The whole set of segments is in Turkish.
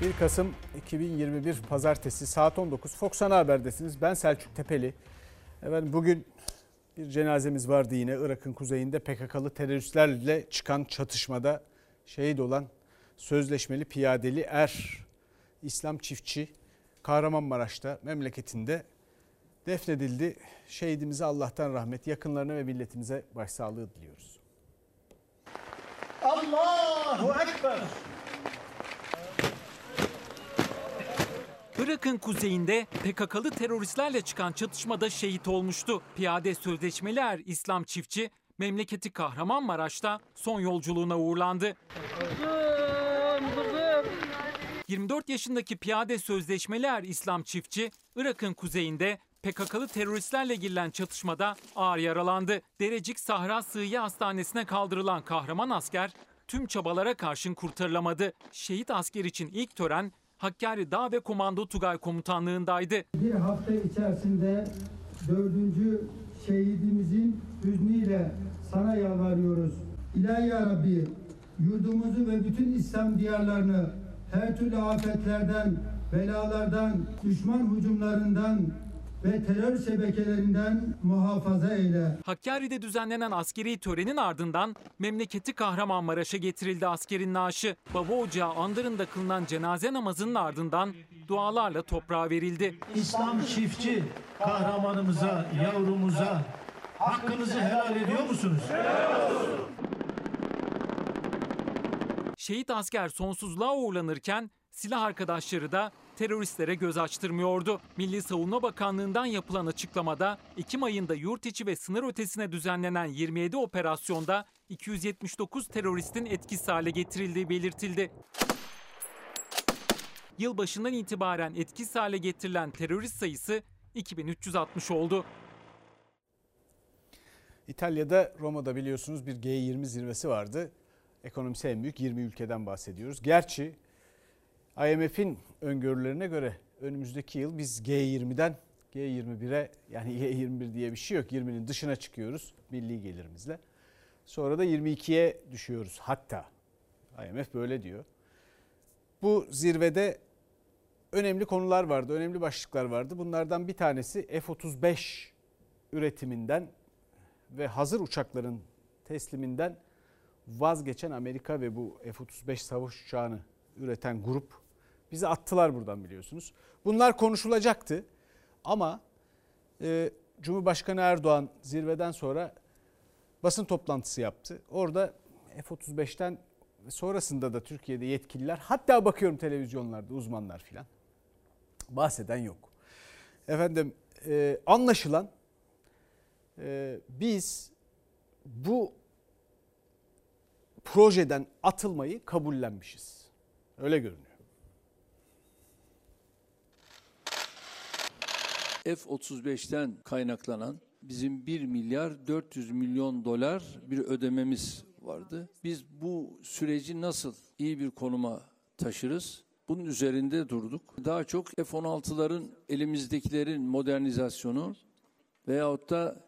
1 Kasım 2021 Pazartesi saat 19 Fox Ana Haber'desiniz. Ben Selçuk Tepeli. Efendim bugün bir cenazemiz vardı yine Irak'ın kuzeyinde PKK'lı teröristlerle çıkan çatışmada şehit olan sözleşmeli piyadeli er İslam çiftçi Kahramanmaraş'ta memleketinde defnedildi. Şehidimize Allah'tan rahmet, yakınlarına ve milletimize başsağlığı diliyoruz. Allahu Ekber. Irak'ın kuzeyinde PKK'lı teröristlerle çıkan çatışmada şehit olmuştu. Piyade sözleşmeli er İslam çiftçi memleketi Kahramanmaraş'ta son yolculuğuna uğurlandı. 24 yaşındaki piyade sözleşmeli er İslam çiftçi Irak'ın kuzeyinde PKK'lı teröristlerle girilen çatışmada ağır yaralandı. Derecik Sahra Sığıya Hastanesi'ne kaldırılan kahraman asker tüm çabalara karşın kurtarılamadı. Şehit asker için ilk tören Hakkari Dağ ve Komando Tugay Komutanlığındaydı. Bir hafta içerisinde dördüncü şehidimizin hüznüyle sana yalvarıyoruz. İlahi ya Rabbi yurdumuzu ve bütün İslam diyarlarını her türlü afetlerden, belalardan, düşman hücumlarından ve terör şebekelerinden muhafaza eyle. Hakkari'de düzenlenen askeri törenin ardından memleketi Kahramanmaraş'a getirildi askerin naaşı. Baba Ocağı andırında kılınan cenaze namazının ardından dualarla toprağa verildi. İslam çiftçi kahramanımıza, yavrumuza hakkınızı helal ediyor musunuz? Şehit asker sonsuzluğa uğurlanırken silah arkadaşları da teröristlere göz açtırmıyordu. Milli Savunma Bakanlığı'ndan yapılan açıklamada Ekim ayında yurt içi ve sınır ötesine düzenlenen 27 operasyonda 279 teröristin etkisiz hale getirildiği belirtildi. Yılbaşından itibaren etkisiz hale getirilen terörist sayısı 2360 oldu. İtalya'da Roma'da biliyorsunuz bir G20 zirvesi vardı. Ekonomisi en büyük 20 ülkeden bahsediyoruz. Gerçi IMF'in öngörülerine göre önümüzdeki yıl biz G20'den G21'e yani G21 diye bir şey yok. 20'nin dışına çıkıyoruz milli gelirimizle. Sonra da 22'ye düşüyoruz hatta. IMF böyle diyor. Bu zirvede önemli konular vardı, önemli başlıklar vardı. Bunlardan bir tanesi F-35 üretiminden ve hazır uçakların tesliminden vazgeçen Amerika ve bu F-35 savaş uçağını üreten grup bizi attılar buradan biliyorsunuz. Bunlar konuşulacaktı ama e, Cumhurbaşkanı Erdoğan zirveden sonra basın toplantısı yaptı. Orada F-35'ten sonrasında da Türkiye'de yetkililer hatta bakıyorum televizyonlarda uzmanlar filan bahseden yok. Efendim e, anlaşılan e, biz bu projeden atılmayı kabullenmişiz. Öyle görünüyor. F-35'ten kaynaklanan bizim 1 milyar 400 milyon dolar bir ödememiz vardı. Biz bu süreci nasıl iyi bir konuma taşırız? Bunun üzerinde durduk. Daha çok F-16'ların elimizdekilerin modernizasyonu veyahut da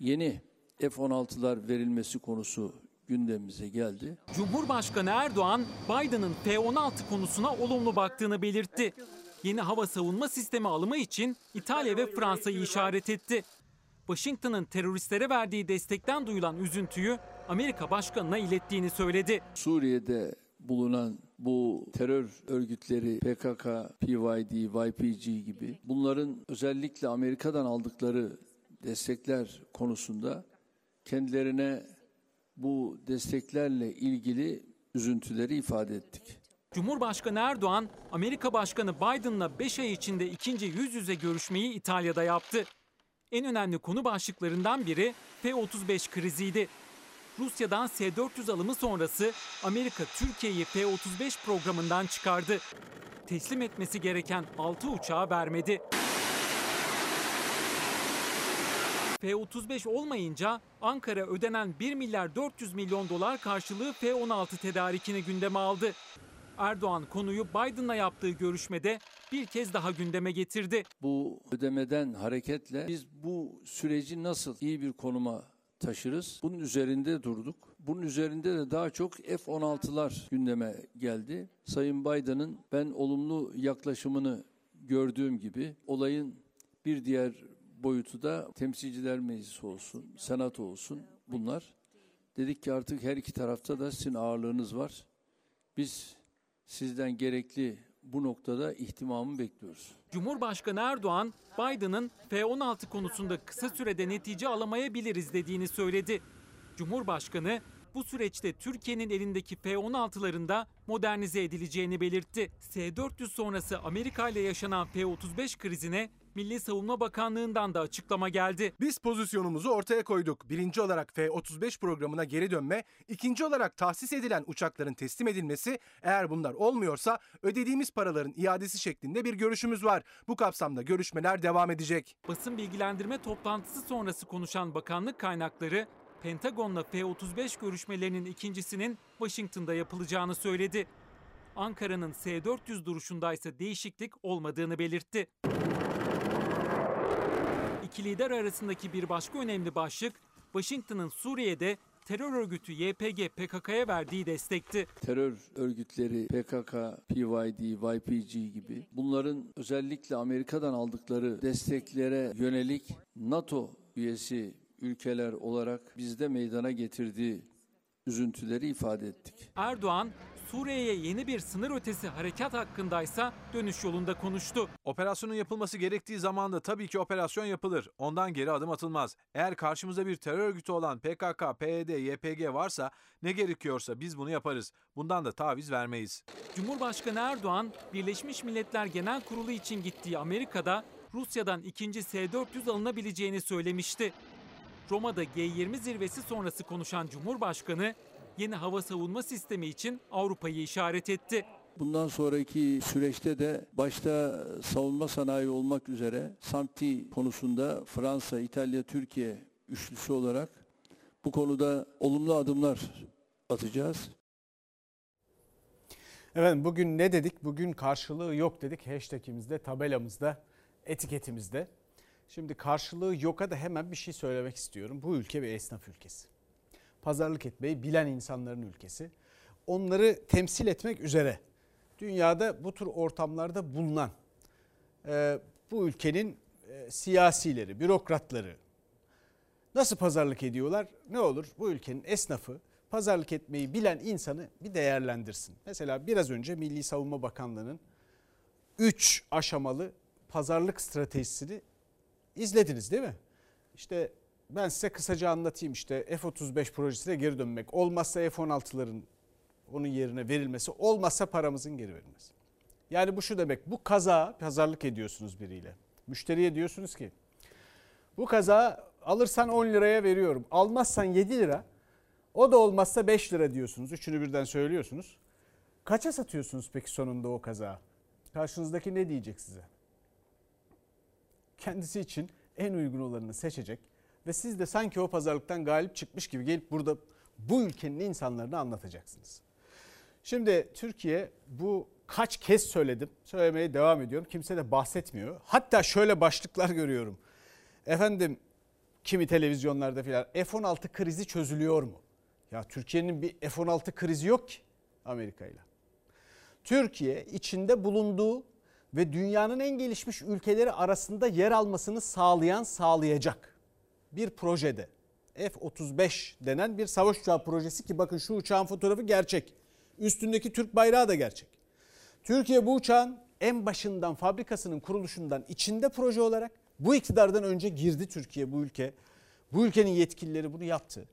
yeni F-16'lar verilmesi konusu gündemimize geldi. Cumhurbaşkanı Erdoğan, Biden'ın F-16 konusuna olumlu baktığını belirtti. Yeni hava savunma sistemi alımı için İtalya ve Fransa'yı işaret etti. Washington'ın teröristlere verdiği destekten duyulan üzüntüyü Amerika Başkanı'na ilettiğini söyledi. Suriye'de bulunan bu terör örgütleri PKK, PYD, YPG gibi bunların özellikle Amerika'dan aldıkları destekler konusunda kendilerine bu desteklerle ilgili üzüntüleri ifade ettik. Cumhurbaşkanı Erdoğan, Amerika Başkanı Biden'la 5 ay içinde ikinci yüz yüze görüşmeyi İtalya'da yaptı. En önemli konu başlıklarından biri F-35 kriziydi. Rusya'dan S-400 alımı sonrası Amerika Türkiye'yi F-35 programından çıkardı. Teslim etmesi gereken 6 uçağı vermedi. F-35 olmayınca Ankara ödenen 1 milyar 400 milyon dolar karşılığı F-16 tedarikini gündeme aldı. Erdoğan konuyu Biden'la yaptığı görüşmede bir kez daha gündeme getirdi. Bu ödemeden hareketle biz bu süreci nasıl iyi bir konuma taşırız? Bunun üzerinde durduk. Bunun üzerinde de daha çok F-16'lar gündeme geldi. Sayın Biden'ın ben olumlu yaklaşımını gördüğüm gibi olayın bir diğer boyutu da temsilciler meclisi olsun, senato olsun bunlar. Dedik ki artık her iki tarafta da sizin ağırlığınız var. Biz sizden gerekli bu noktada ihtimamı bekliyoruz. Cumhurbaşkanı Erdoğan, Biden'ın F-16 konusunda kısa sürede netice alamayabiliriz dediğini söyledi. Cumhurbaşkanı bu süreçte Türkiye'nin elindeki F-16'ların modernize edileceğini belirtti. S-400 sonrası Amerika ile yaşanan F-35 krizine Milli Savunma Bakanlığı'ndan da açıklama geldi. Biz pozisyonumuzu ortaya koyduk. Birinci olarak F-35 programına geri dönme, ikinci olarak tahsis edilen uçakların teslim edilmesi, eğer bunlar olmuyorsa ödediğimiz paraların iadesi şeklinde bir görüşümüz var. Bu kapsamda görüşmeler devam edecek. Basın bilgilendirme toplantısı sonrası konuşan bakanlık kaynakları Pentagon'la F-35 görüşmelerinin ikincisinin Washington'da yapılacağını söyledi. Ankara'nın S-400 duruşunda ise değişiklik olmadığını belirtti. İki lider arasındaki bir başka önemli başlık Washington'ın Suriye'de terör örgütü YPG PKK'ya verdiği destekti. Terör örgütleri PKK, PYD, YPG gibi bunların özellikle Amerika'dan aldıkları desteklere yönelik NATO üyesi ülkeler olarak bizde meydana getirdiği üzüntüleri ifade ettik. Erdoğan Suriye'ye yeni bir sınır ötesi harekat hakkındaysa dönüş yolunda konuştu. Operasyonun yapılması gerektiği zamanda tabii ki operasyon yapılır. Ondan geri adım atılmaz. Eğer karşımızda bir terör örgütü olan PKK, PYD, YPG varsa ne gerekiyorsa biz bunu yaparız. Bundan da taviz vermeyiz. Cumhurbaşkanı Erdoğan, Birleşmiş Milletler Genel Kurulu için gittiği Amerika'da Rusya'dan ikinci S-400 alınabileceğini söylemişti. Roma'da G20 zirvesi sonrası konuşan Cumhurbaşkanı, yeni hava savunma sistemi için Avrupa'yı işaret etti. Bundan sonraki süreçte de başta savunma sanayi olmak üzere SAMTI konusunda Fransa, İtalya, Türkiye üçlüsü olarak bu konuda olumlu adımlar atacağız. Efendim bugün ne dedik? Bugün karşılığı yok dedik. Hashtagimizde, tabelamızda, etiketimizde. Şimdi karşılığı yoka da hemen bir şey söylemek istiyorum. Bu ülke bir esnaf ülkesi. Pazarlık etmeyi bilen insanların ülkesi. Onları temsil etmek üzere dünyada bu tür ortamlarda bulunan e, bu ülkenin e, siyasileri, bürokratları nasıl pazarlık ediyorlar? Ne olur bu ülkenin esnafı pazarlık etmeyi bilen insanı bir değerlendirsin. Mesela biraz önce Milli Savunma Bakanlığı'nın 3 aşamalı pazarlık stratejisini izlediniz değil mi? İşte ben size kısaca anlatayım işte F-35 projesine geri dönmek. Olmazsa F-16'ların onun yerine verilmesi, olmazsa paramızın geri verilmesi. Yani bu şu demek, bu kaza pazarlık ediyorsunuz biriyle. Müşteriye diyorsunuz ki bu kaza alırsan 10 liraya veriyorum, almazsan 7 lira, o da olmazsa 5 lira diyorsunuz. Üçünü birden söylüyorsunuz. Kaça satıyorsunuz peki sonunda o kaza? Karşınızdaki ne diyecek size? Kendisi için en uygun olanını seçecek ve siz de sanki o pazarlıktan galip çıkmış gibi gelip burada bu ülkenin insanlarını anlatacaksınız. Şimdi Türkiye bu kaç kez söyledim, söylemeye devam ediyorum. Kimse de bahsetmiyor. Hatta şöyle başlıklar görüyorum. Efendim kimi televizyonlarda filan F-16 krizi çözülüyor mu? Ya Türkiye'nin bir F-16 krizi yok ki Amerika ile. Türkiye içinde bulunduğu ve dünyanın en gelişmiş ülkeleri arasında yer almasını sağlayan sağlayacak bir projede F-35 denen bir savaş uçağı projesi ki bakın şu uçağın fotoğrafı gerçek. Üstündeki Türk bayrağı da gerçek. Türkiye bu uçağın en başından fabrikasının kuruluşundan içinde proje olarak bu iktidardan önce girdi Türkiye bu ülke. Bu ülkenin yetkilileri bunu yaptı.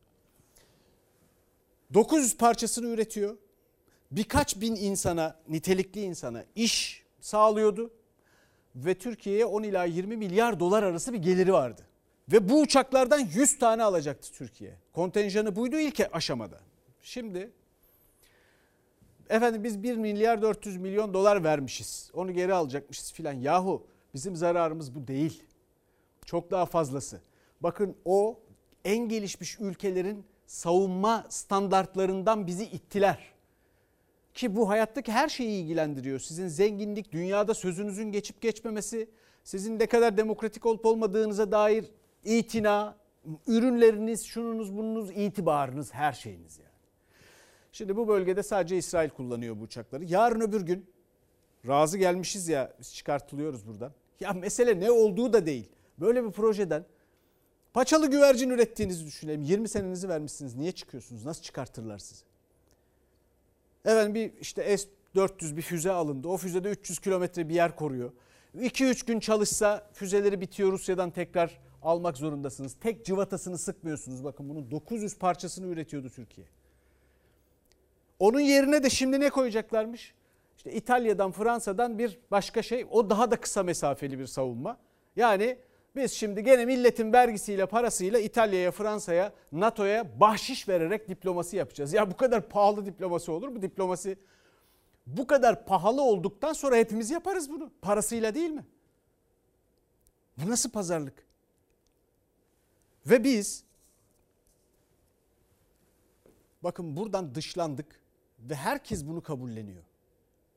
900 parçasını üretiyor. Birkaç bin insana, nitelikli insana iş sağlıyordu. Ve Türkiye'ye 10 ila 20 milyar dolar arası bir geliri vardı. Ve bu uçaklardan 100 tane alacaktı Türkiye. Kontenjanı buydu ilk aşamada. Şimdi efendim biz 1 milyar 400 milyon dolar vermişiz. Onu geri alacakmışız filan. Yahu bizim zararımız bu değil. Çok daha fazlası. Bakın o en gelişmiş ülkelerin savunma standartlarından bizi ittiler. Ki bu hayattaki her şeyi ilgilendiriyor. Sizin zenginlik, dünyada sözünüzün geçip geçmemesi, sizin ne kadar demokratik olup olmadığınıza dair itina, ürünleriniz, şununuz, bununuz, itibarınız, her şeyiniz yani. Şimdi bu bölgede sadece İsrail kullanıyor bu uçakları. Yarın öbür gün razı gelmişiz ya biz çıkartılıyoruz buradan. Ya mesele ne olduğu da değil. Böyle bir projeden paçalı güvercin ürettiğinizi düşünelim. 20 senenizi vermişsiniz. Niye çıkıyorsunuz? Nasıl çıkartırlar sizi? Efendim bir işte S-400 bir füze alındı. O füzede 300 kilometre bir yer koruyor. 2-3 gün çalışsa füzeleri bitiyor Rusya'dan tekrar almak zorundasınız. Tek cıvatasını sıkmıyorsunuz. Bakın bunun 900 parçasını üretiyordu Türkiye. Onun yerine de şimdi ne koyacaklarmış? İşte İtalya'dan, Fransa'dan bir başka şey. O daha da kısa mesafeli bir savunma. Yani biz şimdi gene milletin vergisiyle, parasıyla İtalya'ya, Fransa'ya, NATO'ya bahşiş vererek diplomasi yapacağız. Ya bu kadar pahalı diplomasi olur mu? Diplomasi bu kadar pahalı olduktan sonra hepimiz yaparız bunu. Parasıyla değil mi? Bu nasıl pazarlık? Ve biz bakın buradan dışlandık ve herkes bunu kabulleniyor.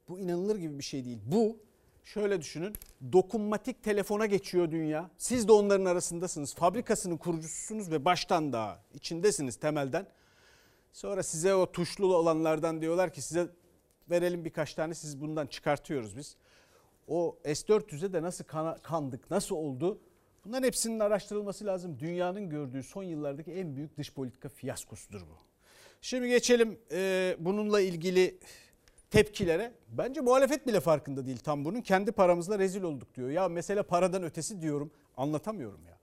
Bu inanılır gibi bir şey değil. Bu şöyle düşünün dokunmatik telefona geçiyor dünya. Siz de onların arasındasınız. Fabrikasının kurucususunuz ve baştan daha içindesiniz temelden. Sonra size o tuşlu olanlardan diyorlar ki size verelim birkaç tane siz bundan çıkartıyoruz biz. O S-400'e de nasıl kandık, nasıl oldu? Bunların hepsinin araştırılması lazım. Dünyanın gördüğü son yıllardaki en büyük dış politika fiyaskosudur bu. Şimdi geçelim e, bununla ilgili tepkilere. Bence muhalefet bile farkında değil tam bunun. Kendi paramızla rezil olduk diyor. Ya mesele paradan ötesi diyorum. Anlatamıyorum ya.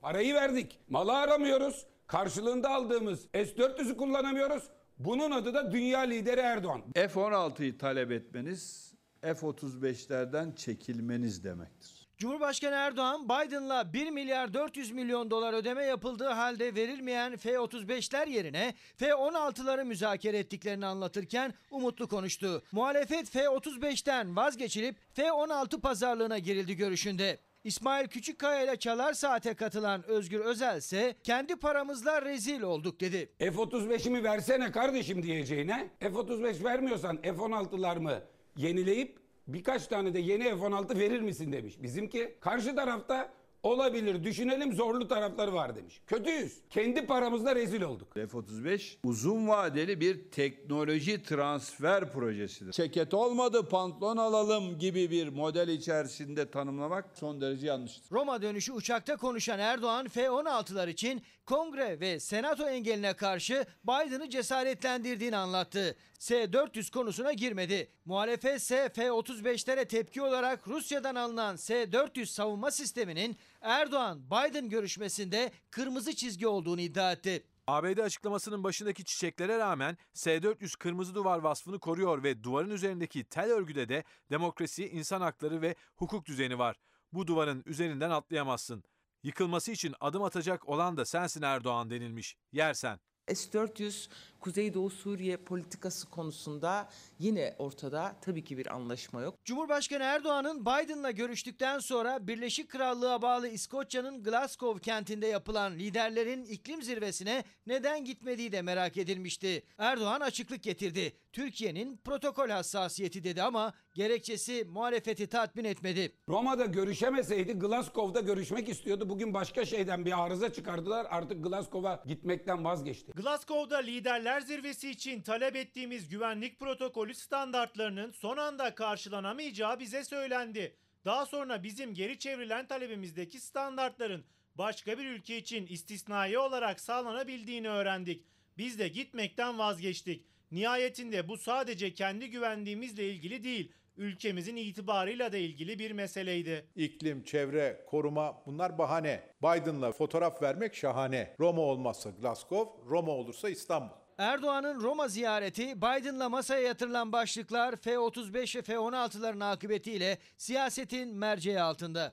Parayı verdik. Malı aramıyoruz. Karşılığında aldığımız S-400'ü kullanamıyoruz. Bunun adı da dünya lideri Erdoğan. F-16'yı talep etmeniz F-35'lerden çekilmeniz demektir. Cumhurbaşkanı Erdoğan Biden'la 1 milyar 400 milyon dolar ödeme yapıldığı halde verilmeyen F-35'ler yerine F-16'ları müzakere ettiklerini anlatırken umutlu konuştu. Muhalefet F-35'ten vazgeçilip F-16 pazarlığına girildi görüşünde. İsmail Küçükkaya ile Çalar Saat'e katılan Özgür Özel ise kendi paramızla rezil olduk dedi. F-35'imi versene kardeşim diyeceğine F-35 vermiyorsan F-16'lar mı yenileyip birkaç tane de yeni F-16 verir misin demiş. Bizimki karşı tarafta olabilir düşünelim zorlu tarafları var demiş. Kötüyüz. Kendi paramızla rezil olduk. F-35 uzun vadeli bir teknoloji transfer projesidir. Ceket olmadı pantolon alalım gibi bir model içerisinde tanımlamak son derece yanlıştır. Roma dönüşü uçakta konuşan Erdoğan F-16'lar için kongre ve senato engeline karşı Biden'ı cesaretlendirdiğini anlattı. S-400 konusuna girmedi. Muhalefet ise F-35'lere tepki olarak Rusya'dan alınan S-400 savunma sisteminin Erdoğan-Biden görüşmesinde kırmızı çizgi olduğunu iddia etti. ABD açıklamasının başındaki çiçeklere rağmen S-400 kırmızı duvar vasfını koruyor ve duvarın üzerindeki tel örgüde de demokrasi, insan hakları ve hukuk düzeni var. Bu duvarın üzerinden atlayamazsın. Yıkılması için adım atacak olan da sensin Erdoğan denilmiş. Yersen. S-400 Kuzeydoğu Suriye politikası konusunda yine ortada tabii ki bir anlaşma yok. Cumhurbaşkanı Erdoğan'ın Biden'la görüştükten sonra Birleşik Krallığa bağlı İskoçya'nın Glasgow kentinde yapılan liderlerin iklim zirvesine neden gitmediği de merak edilmişti. Erdoğan açıklık getirdi. Türkiye'nin protokol hassasiyeti dedi ama gerekçesi muhalefeti tatmin etmedi. Roma'da görüşemeseydi Glasgow'da görüşmek istiyordu. Bugün başka şeyden bir arıza çıkardılar. Artık Glasgow'a gitmekten vazgeçti. Glasgow'da liderler zirvesi için talep ettiğimiz güvenlik protokolü standartlarının son anda karşılanamayacağı bize söylendi. Daha sonra bizim geri çevrilen talebimizdeki standartların başka bir ülke için istisnai olarak sağlanabildiğini öğrendik. Biz de gitmekten vazgeçtik. Nihayetinde bu sadece kendi güvenliğimizle ilgili değil, ülkemizin itibarıyla da ilgili bir meseleydi. İklim, çevre, koruma bunlar bahane. Biden'la fotoğraf vermek şahane. Roma olmazsa Glasgow, Roma olursa İstanbul. Erdoğan'ın Roma ziyareti Biden'la masaya yatırılan başlıklar F-35 ve F-16'ların akıbetiyle siyasetin merceği altında.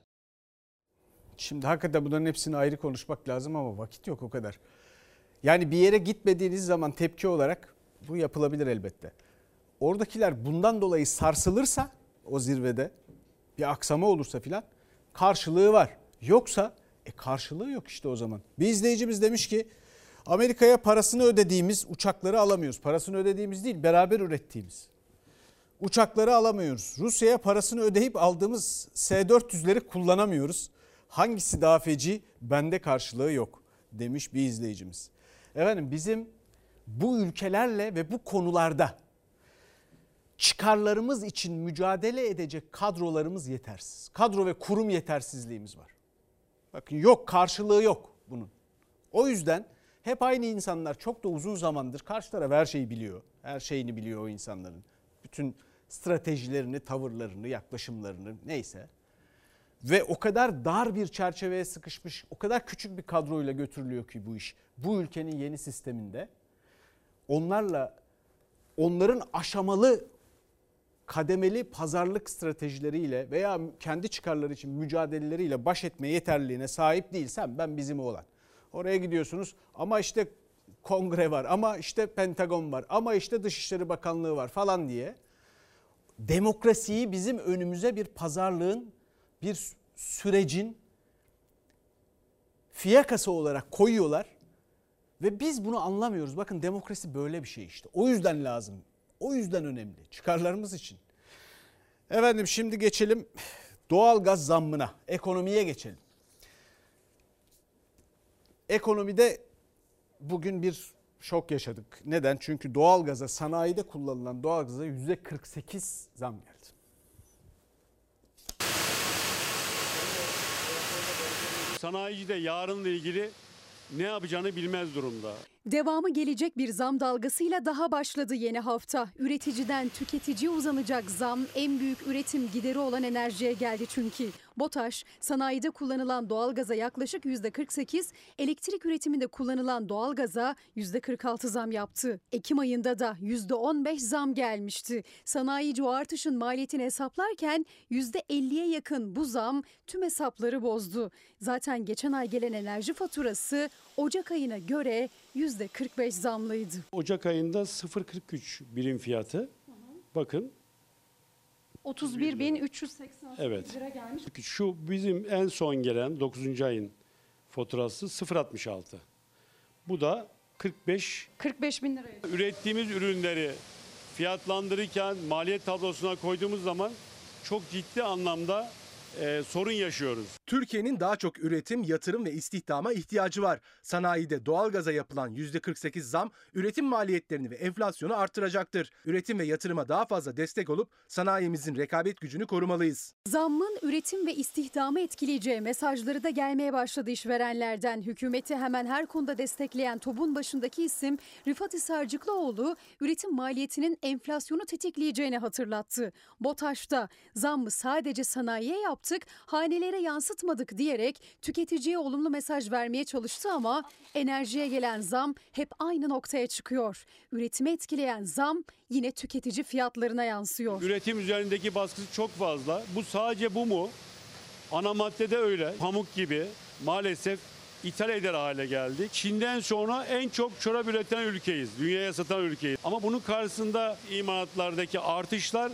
Şimdi hakikaten bunların hepsini ayrı konuşmak lazım ama vakit yok o kadar. Yani bir yere gitmediğiniz zaman tepki olarak bu yapılabilir elbette. Oradakiler bundan dolayı sarsılırsa o zirvede bir aksama olursa filan karşılığı var. Yoksa e karşılığı yok işte o zaman. Bir izleyicimiz demiş ki Amerika'ya parasını ödediğimiz uçakları alamıyoruz. Parasını ödediğimiz değil beraber ürettiğimiz. Uçakları alamıyoruz. Rusya'ya parasını ödeyip aldığımız S-400'leri kullanamıyoruz. Hangisi daha feci? Bende karşılığı yok demiş bir izleyicimiz. Efendim bizim bu ülkelerle ve bu konularda çıkarlarımız için mücadele edecek kadrolarımız yetersiz. Kadro ve kurum yetersizliğimiz var. Bakın yok karşılığı yok bunun. O yüzden hep aynı insanlar çok da uzun zamandır karşı taraf her şeyi biliyor. Her şeyini biliyor o insanların. Bütün stratejilerini, tavırlarını, yaklaşımlarını neyse. Ve o kadar dar bir çerçeveye sıkışmış, o kadar küçük bir kadroyla götürülüyor ki bu iş. Bu ülkenin yeni sisteminde onlarla onların aşamalı kademeli pazarlık stratejileriyle veya kendi çıkarları için mücadeleleriyle baş etme yeterliliğine sahip değilsem ben bizim olan. Oraya gidiyorsunuz ama işte kongre var ama işte Pentagon var ama işte Dışişleri Bakanlığı var falan diye demokrasiyi bizim önümüze bir pazarlığın bir sürecin fiyakası olarak koyuyorlar ve biz bunu anlamıyoruz. Bakın demokrasi böyle bir şey işte. O yüzden lazım. O yüzden önemli. Çıkarlarımız için. Efendim şimdi geçelim doğal gaz zammına, ekonomiye geçelim. Ekonomide bugün bir şok yaşadık. Neden? Çünkü doğalgaza, sanayide kullanılan doğalgaza %48 zam geldi. Sanayici de yarınla ilgili ne yapacağını bilmez durumda. Devamı gelecek bir zam dalgasıyla daha başladı yeni hafta. Üreticiden tüketiciye uzanacak zam en büyük üretim gideri olan enerjiye geldi çünkü. BOTAŞ sanayide kullanılan doğalgaza yaklaşık %48, elektrik üretiminde kullanılan doğalgaza %46 zam yaptı. Ekim ayında da %15 zam gelmişti. Sanayici o artışın maliyetini hesaplarken %50'ye yakın bu zam tüm hesapları bozdu. Zaten geçen ay gelen enerji faturası Ocak ayına göre %45 zamlıydı. Ocak ayında 0.43 birim fiyatı. Bakın 31.388 Evet. lira gelmiş. şu bizim en son gelen 9. ayın faturası 0.66. Bu da 45 45 bin liraya. ürettiğimiz ürünleri fiyatlandırırken maliyet tablosuna koyduğumuz zaman çok ciddi anlamda e, sorun yaşıyoruz. Türkiye'nin daha çok üretim, yatırım ve istihdama ihtiyacı var. Sanayide doğalgaza yapılan %48 zam üretim maliyetlerini ve enflasyonu artıracaktır. Üretim ve yatırıma daha fazla destek olup sanayimizin rekabet gücünü korumalıyız. Zammın üretim ve istihdamı etkileyeceği mesajları da gelmeye başladı işverenlerden. Hükümeti hemen her konuda destekleyen TOB'un başındaki isim Rıfat Hisarcıklıoğlu üretim maliyetinin enflasyonu tetikleyeceğini hatırlattı. BOTAŞ'ta zammı sadece sanayiye yaptık, hanelere yansıtmadık diyerek tüketiciye olumlu mesaj vermeye çalıştı ama enerjiye gelen zam hep aynı noktaya çıkıyor. Üretimi etkileyen zam yine tüketici fiyatlarına yansıyor. Üretim üzerindeki baskısı çok fazla. Bu sadece bu mu? Ana maddede öyle. Pamuk gibi maalesef ithal eder hale geldik. Çin'den sonra en çok çorap üreten ülkeyiz. Dünyaya satan ülkeyiz. Ama bunun karşısında imalatlardaki artışlar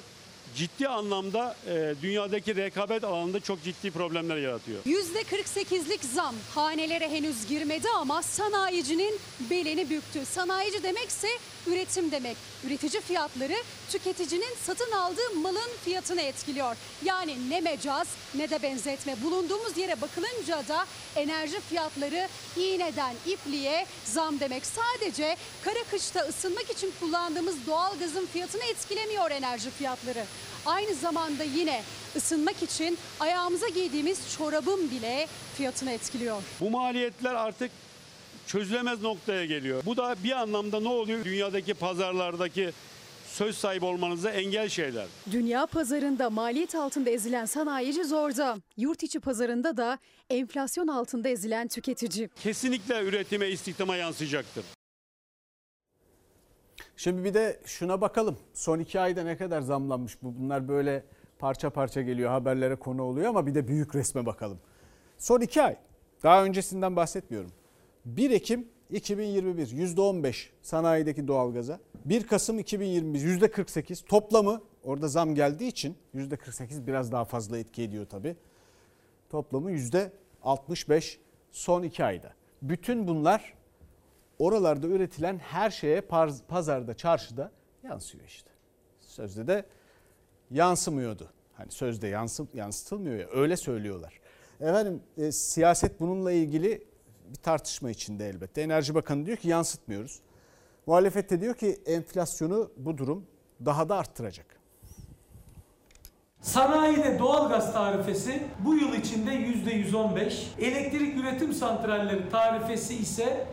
ciddi anlamda e, dünyadaki rekabet alanında çok ciddi problemler yaratıyor. %48'lik zam hanelere henüz girmedi ama sanayicinin belini büktü. Sanayici demekse üretim demek. Üretici fiyatları tüketicinin satın aldığı malın fiyatını etkiliyor. Yani ne mecaz ne de benzetme. Bulunduğumuz yere bakılınca da enerji fiyatları iğneden ipliğe zam demek. Sadece kara kışta ısınmak için kullandığımız doğalgazın fiyatını etkilemiyor enerji fiyatları. Aynı zamanda yine ısınmak için ayağımıza giydiğimiz çorabın bile fiyatını etkiliyor. Bu maliyetler artık çözülemez noktaya geliyor. Bu da bir anlamda ne oluyor? Dünyadaki pazarlardaki söz sahibi olmanıza engel şeyler. Dünya pazarında maliyet altında ezilen sanayici zorda. Yurt içi pazarında da enflasyon altında ezilen tüketici. Kesinlikle üretime, istihdama yansıyacaktır. Şimdi bir de şuna bakalım. Son iki ayda ne kadar zamlanmış bu? Bunlar böyle parça parça geliyor haberlere konu oluyor ama bir de büyük resme bakalım. Son iki ay. Daha öncesinden bahsetmiyorum. 1 Ekim 2021 %15 sanayideki doğalgaza. 1 Kasım 2021 %48 toplamı orada zam geldiği için %48 biraz daha fazla etki ediyor tabii. Toplamı %65 son 2 ayda. Bütün bunlar oralarda üretilen her şeye pazarda, çarşıda yansıyor işte. Sözde de yansımıyordu. Hani sözde yansı, yansıtılmıyor ya öyle söylüyorlar. Efendim e, siyaset bununla ilgili bir tartışma içinde elbette. Enerji Bakanı diyor ki yansıtmıyoruz. Muhalefet de diyor ki enflasyonu bu durum daha da arttıracak. Sanayide doğalgaz tarifesi bu yıl içinde %115, elektrik üretim santralleri tarifesi ise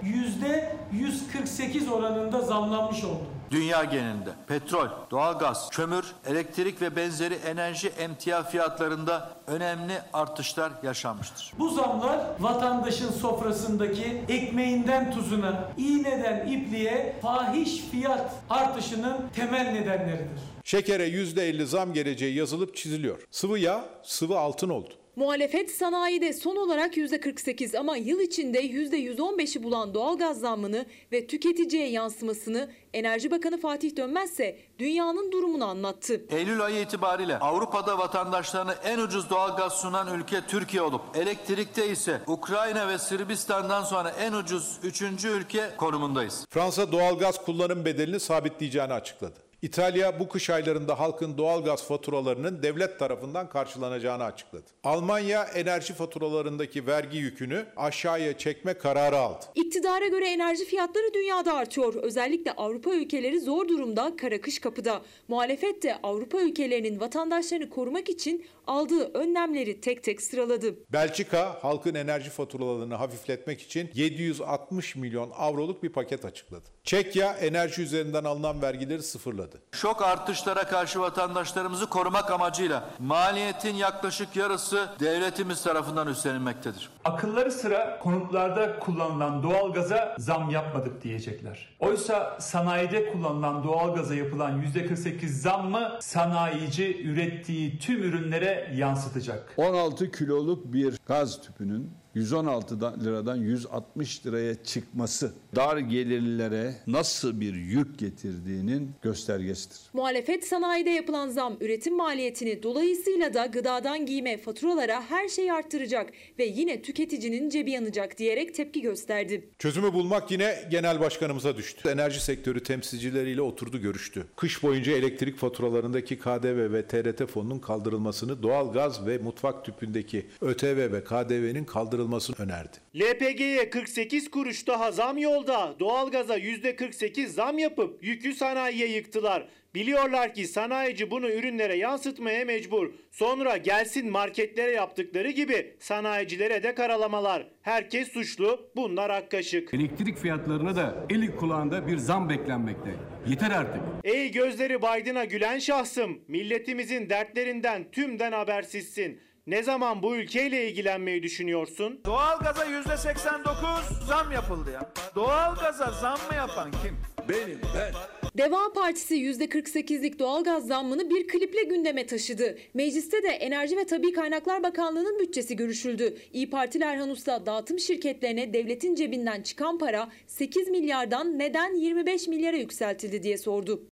%148 oranında zamlanmış oldu. Dünya genelinde petrol, doğalgaz, kömür, elektrik ve benzeri enerji emtia fiyatlarında önemli artışlar yaşanmıştır. Bu zamlar vatandaşın sofrasındaki ekmeğinden tuzuna, iğneden ipliğe fahiş fiyat artışının temel nedenleridir. Şekere %50 zam geleceği yazılıp çiziliyor. Sıvı yağ, sıvı altın oldu. Muhalefet sanayide son olarak %48 ama yıl içinde %115'i bulan doğalgaz zammını ve tüketiciye yansımasını Enerji Bakanı Fatih Dönmezse dünyanın durumunu anlattı. Eylül ayı itibariyle Avrupa'da vatandaşlarına en ucuz doğalgaz sunan ülke Türkiye olup elektrikte ise Ukrayna ve Sırbistan'dan sonra en ucuz üçüncü ülke konumundayız. Fransa doğalgaz kullanım bedelini sabitleyeceğini açıkladı. İtalya bu kış aylarında halkın doğalgaz faturalarının devlet tarafından karşılanacağını açıkladı. Almanya enerji faturalarındaki vergi yükünü aşağıya çekme kararı aldı. İktidara göre enerji fiyatları dünyada artıyor. Özellikle Avrupa ülkeleri zor durumda, kara kış kapıda. Muhalefet de Avrupa ülkelerinin vatandaşlarını korumak için aldığı önlemleri tek tek sıraladı. Belçika halkın enerji faturalarını hafifletmek için 760 milyon avroluk bir paket açıkladı. Çekya enerji üzerinden alınan vergileri sıfırladı. Şok artışlara karşı vatandaşlarımızı korumak amacıyla maliyetin yaklaşık yarısı devletimiz tarafından üstlenilmektedir. Akılları sıra konutlarda kullanılan doğalgaza zam yapmadık diyecekler. Oysa sanayide kullanılan doğalgaza yapılan %48 zam mı sanayici ürettiği tüm ürünlere yansıtacak. 16 kiloluk bir gaz tüpünün 116 liradan 160 liraya çıkması dar gelirlilere nasıl bir yük getirdiğinin göstergesidir. Muhalefet sanayide yapılan zam üretim maliyetini dolayısıyla da gıdadan giyime faturalara her şeyi arttıracak ve yine tüketicinin cebi yanacak diyerek tepki gösterdi. Çözümü bulmak yine genel başkanımıza düştü. Enerji sektörü temsilcileriyle oturdu görüştü. Kış boyunca elektrik faturalarındaki KDV ve TRT fonunun kaldırılmasını, doğalgaz ve mutfak tüpündeki ÖTV ve KDV'nin kaldırılmasını önerdi. LPG'ye 48 kuruş daha zam yolda. Doğalgaza %48 zam yapıp yükü sanayiye yıktılar. Biliyorlar ki sanayici bunu ürünlere yansıtmaya mecbur. Sonra gelsin marketlere yaptıkları gibi sanayicilere de karalamalar. Herkes suçlu, bunlar ak kaşık. Elektrik fiyatlarına da eli kulağında bir zam beklenmekte. Yeter artık. Ey gözleri Biden'a gülen şahsım, milletimizin dertlerinden tümden habersizsin. Ne zaman bu ülkeyle ilgilenmeyi düşünüyorsun? Doğalgaza yüzde 89 zam yapıldı ya. Doğalgaza zam mı yapan kim? Benim ben. Deva Partisi %48'lik doğalgaz zammını bir kliple gündeme taşıdı. Mecliste de Enerji ve Tabi Kaynaklar Bakanlığı'nın bütçesi görüşüldü. İyi Partili Erhan Usta dağıtım şirketlerine devletin cebinden çıkan para 8 milyardan neden 25 milyara yükseltildi diye sordu.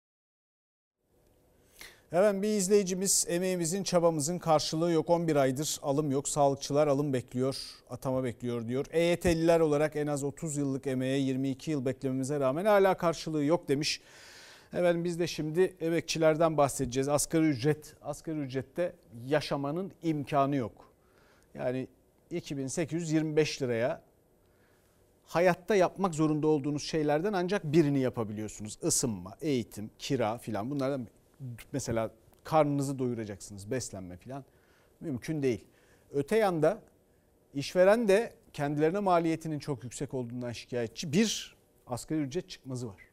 Hemen bir izleyicimiz emeğimizin çabamızın karşılığı yok 11 aydır alım yok sağlıkçılar alım bekliyor atama bekliyor diyor. EYT'liler olarak en az 30 yıllık emeğe 22 yıl beklememize rağmen hala karşılığı yok demiş. Efendim biz de şimdi emekçilerden bahsedeceğiz. Asgari ücret, asgari ücrette yaşamanın imkanı yok. Yani 2825 liraya hayatta yapmak zorunda olduğunuz şeylerden ancak birini yapabiliyorsunuz. Isınma, eğitim, kira filan bunlardan mesela karnınızı doyuracaksınız, beslenme filan mümkün değil. Öte yanda işveren de kendilerine maliyetinin çok yüksek olduğundan şikayetçi. Bir asgari ücret çıkmazı var.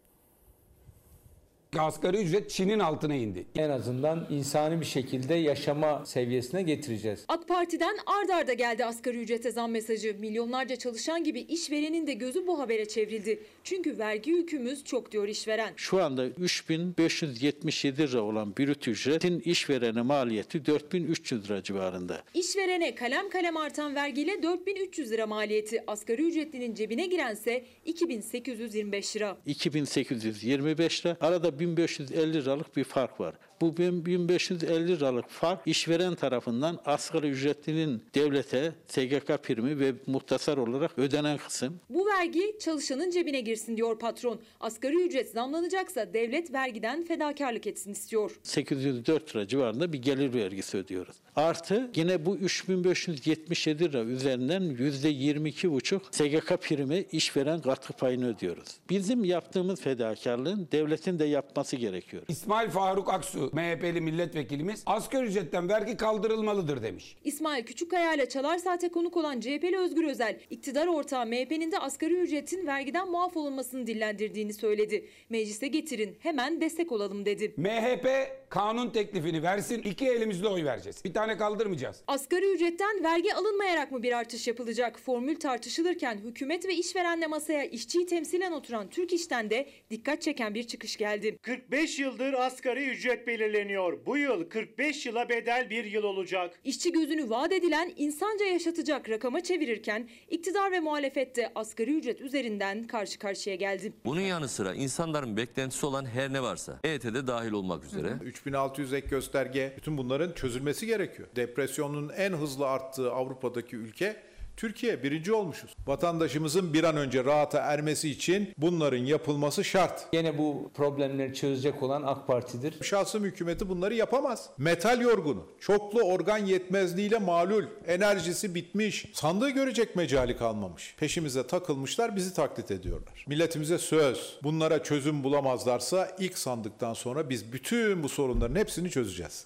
Asgari ücret Çin'in altına indi. En azından insani bir şekilde yaşama seviyesine getireceğiz. AK Parti'den ard arda geldi asgari ücrete zam mesajı. Milyonlarca çalışan gibi işverenin de gözü bu habere çevrildi. Çünkü vergi yükümüz çok diyor işveren. Şu anda 3577 lira olan brüt ücretin işverene maliyeti 4300 lira civarında. İşverene kalem kalem artan vergiyle 4300 lira maliyeti. Asgari ücretlinin cebine girense 2825 lira. 2825 lira. Arada 1550 liralık bir fark var. Bu 1550 liralık fark işveren tarafından asgari ücretlinin devlete SGK primi ve muhtasar olarak ödenen kısım. Bu vergi çalışanın cebine girsin diyor patron. Asgari ücret zamlanacaksa devlet vergiden fedakarlık etsin istiyor. 804 lira civarında bir gelir vergisi ödüyoruz. Artı yine bu 3577 lira üzerinden %22,5 SGK primi işveren katkı payını ödüyoruz. Bizim yaptığımız fedakarlığın devletin de yapması gerekiyor. İsmail Faruk Aksu, MHP'li milletvekilimiz asgari ücretten vergi kaldırılmalıdır demiş. İsmail Küçükkaya ile Çalar Saat'e konuk olan CHP'li Özgür Özel, iktidar ortağı MHP'nin de asgari ücretin vergiden muaf olunmasını dillendirdiğini söyledi. Meclise getirin, hemen destek olalım dedi. MHP kanun teklifini versin, iki elimizle oy vereceğiz. Bir tane kaldırmayacağız. Asgari ücretten vergi alınmayarak mı bir artış yapılacak? Formül tartışılırken hükümet ve işverenle masaya işçiyi temsilen oturan Türk İş'ten de dikkat çeken bir çıkış geldi. 45 yıldır asgari ücret belirleniyor. Bu yıl 45 yıla bedel bir yıl olacak. İşçi gözünü vaat edilen insanca yaşatacak rakama çevirirken iktidar ve muhalefette asgari ücret üzerinden karşı karşıya geldi. Bunun yanı sıra insanların beklentisi olan her ne varsa EYT'de dahil olmak üzere 3600 ek gösterge bütün bunların çözülmesi gerekiyor. Depresyonun en hızlı arttığı Avrupa'daki ülke Türkiye birinci olmuşuz. Vatandaşımızın bir an önce rahata ermesi için bunların yapılması şart. Yine bu problemleri çözecek olan AK Parti'dir. Şahsım hükümeti bunları yapamaz. Metal yorgunu, çoklu organ yetmezliğiyle malul, enerjisi bitmiş, sandığı görecek mecali kalmamış. Peşimize takılmışlar, bizi taklit ediyorlar. Milletimize söz, bunlara çözüm bulamazlarsa ilk sandıktan sonra biz bütün bu sorunların hepsini çözeceğiz.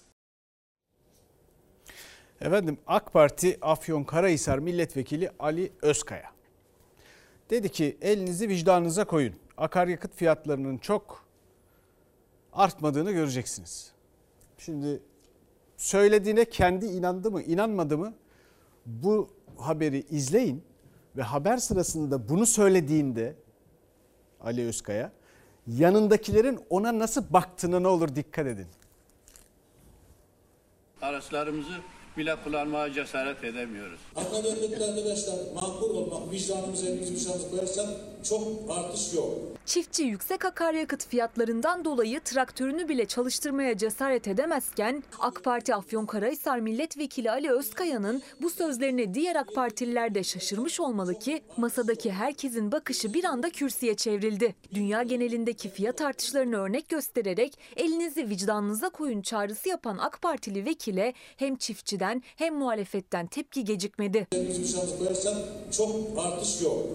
Efendim AK Parti Afyonkarahisar Milletvekili Ali Özkaya dedi ki elinizi vicdanınıza koyun. Akaryakıt fiyatlarının çok artmadığını göreceksiniz. Şimdi söylediğine kendi inandı mı inanmadı mı bu haberi izleyin ve haber sırasında bunu söylediğinde Ali Özkaya yanındakilerin ona nasıl baktığına ne olur dikkat edin. Araçlarımızı bile kullanmaya cesaret edemiyoruz. Akaryakıtlı arkadaşlar makbul olmak, vicdanımıza elimizi vicdanımıza koyarsak çok artış yok. Çiftçi yüksek akaryakıt fiyatlarından dolayı traktörünü bile çalıştırmaya cesaret edemezken AK Parti Afyonkarahisar Milletvekili Ali Özkaya'nın bu sözlerine diğer AK Partililer de şaşırmış olmalı ki masadaki herkesin bakışı bir anda kürsüye çevrildi. Dünya genelindeki fiyat artışlarını örnek göstererek elinizi vicdanınıza koyun çağrısı yapan AK Partili vekile hem çiftçiden hem muhalefetten tepki gecikmedi. Koyarsak çok artış yok.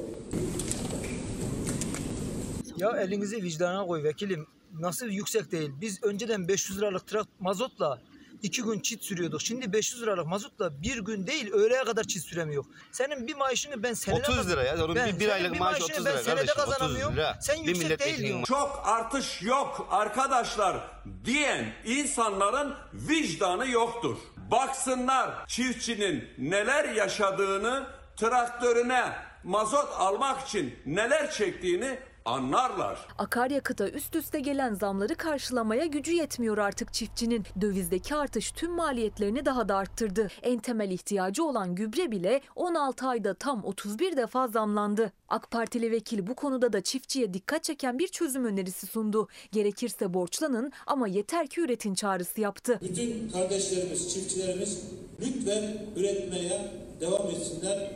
Ya elinizi vicdana koy vekilim. Nasıl yüksek değil. Biz önceden 500 liralık trak mazotla iki gün çit sürüyorduk. Şimdi 500 liralık mazotla bir gün değil öğleye kadar çit süremiyor. Senin bir maaşını ben senede 30 lira ya. Onun bir- bir aylık maaş maaşını 30 ben lira senede kardeşim, 30 kazanamıyorum. lira. Sen Bir yüksek değil diyorsun. Çok artış yok arkadaşlar diyen insanların vicdanı yoktur. Baksınlar çiftçinin neler yaşadığını, traktörüne mazot almak için neler çektiğini anlarlar. Akaryakıta üst üste gelen zamları karşılamaya gücü yetmiyor artık çiftçinin. Dövizdeki artış tüm maliyetlerini daha da arttırdı. En temel ihtiyacı olan gübre bile 16 ayda tam 31 defa zamlandı. AK Partili vekil bu konuda da çiftçiye dikkat çeken bir çözüm önerisi sundu. Gerekirse borçlanın ama yeter ki üretin çağrısı yaptı. Bütün kardeşlerimiz, çiftçilerimiz lütfen üretmeye devam etsinler.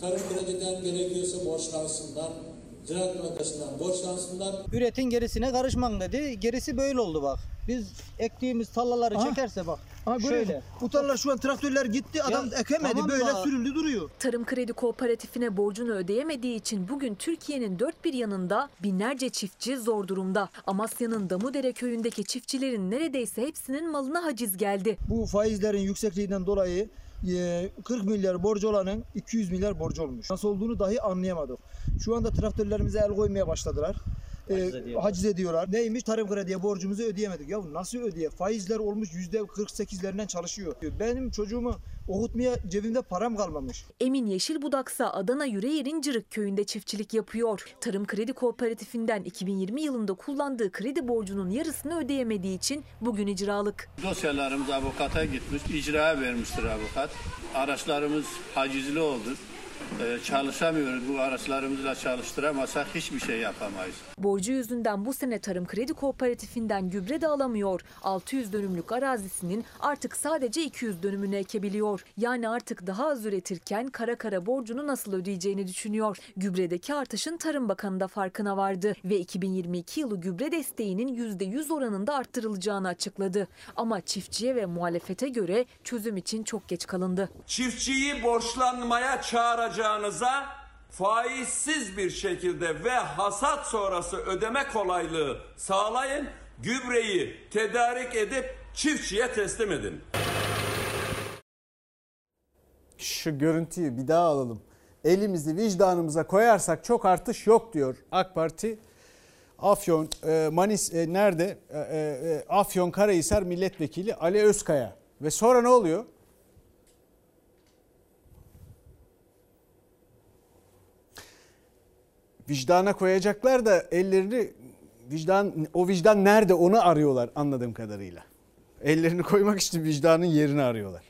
Tarım krediden gerekiyorsa borçlansınlar. Ziraat Bankası'ndan borçlansınlar. Üretin gerisine karışman dedi. Gerisi böyle oldu bak. Biz ektiğimiz tallaları çekerse bak. şöyle. Bu tarla şu an traktörler gitti. Adam ekemedi. böyle sürüldü duruyor. Tarım Kredi Kooperatifine borcunu ödeyemediği için bugün Türkiye'nin dört bir yanında binlerce çiftçi zor durumda. Amasya'nın Damudere köyündeki çiftçilerin neredeyse hepsinin malına haciz geldi. Bu faizlerin yüksekliğinden dolayı 40 milyar borcu olanın 200 milyar borcu olmuş. Nasıl olduğunu dahi anlayamadık. Şu anda traktörlerimize el koymaya başladılar. E, haciz ediyorlar. Neymiş? Tarım krediye borcumuzu ödeyemedik. Ya nasıl ödeye? Faizler olmuş %48'lerinden çalışıyor. Benim çocuğumu okutmaya cebimde param kalmamış. Emin Yeşilbudaksa Adana Yüreğir'in Cırık köyünde çiftçilik yapıyor. Tarım Kredi Kooperatifinden 2020 yılında kullandığı kredi borcunun yarısını ödeyemediği için bugün icralık. Dosyalarımız avukata gitmiş, icraya vermiştir avukat. Araçlarımız hacizli oldu. E, çalışamıyoruz. Bu araçlarımızla çalıştıramazsak hiçbir şey yapamayız. Borcu yüzünden bu sene Tarım Kredi Kooperatifinden gübre de alamıyor. 600 dönümlük arazisinin artık sadece 200 dönümünü ekebiliyor. Yani artık daha az üretirken kara kara borcunu nasıl ödeyeceğini düşünüyor. Gübredeki artışın Tarım Bakanı da farkına vardı ve 2022 yılı gübre desteğinin %100 oranında arttırılacağını açıkladı. Ama çiftçiye ve muhalefete göre çözüm için çok geç kalındı. Çiftçiyi borçlanmaya çağıracağınıza faizsiz bir şekilde ve hasat sonrası ödeme kolaylığı sağlayın. Gübreyi tedarik edip çiftçiye teslim edin. Şu görüntüyü bir daha alalım. Elimizi vicdanımıza koyarsak çok artış yok diyor AK Parti. Afyon, e, Manis e, nerede? E, Afyon Karahisar Milletvekili Ali Özkaya. Ve sonra ne oluyor? Vicdana koyacaklar da ellerini vicdan o vicdan nerede onu arıyorlar anladığım kadarıyla. Ellerini koymak için vicdanın yerini arıyorlar.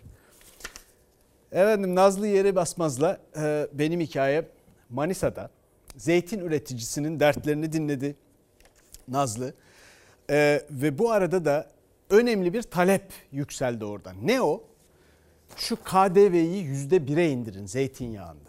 Efendim Nazlı Yere Basmaz'la e, benim hikayem Manisa'da zeytin üreticisinin dertlerini dinledi Nazlı. E, ve bu arada da önemli bir talep yükseldi oradan. Ne o? Şu KDV'yi yüzde bire indirin zeytinyağında.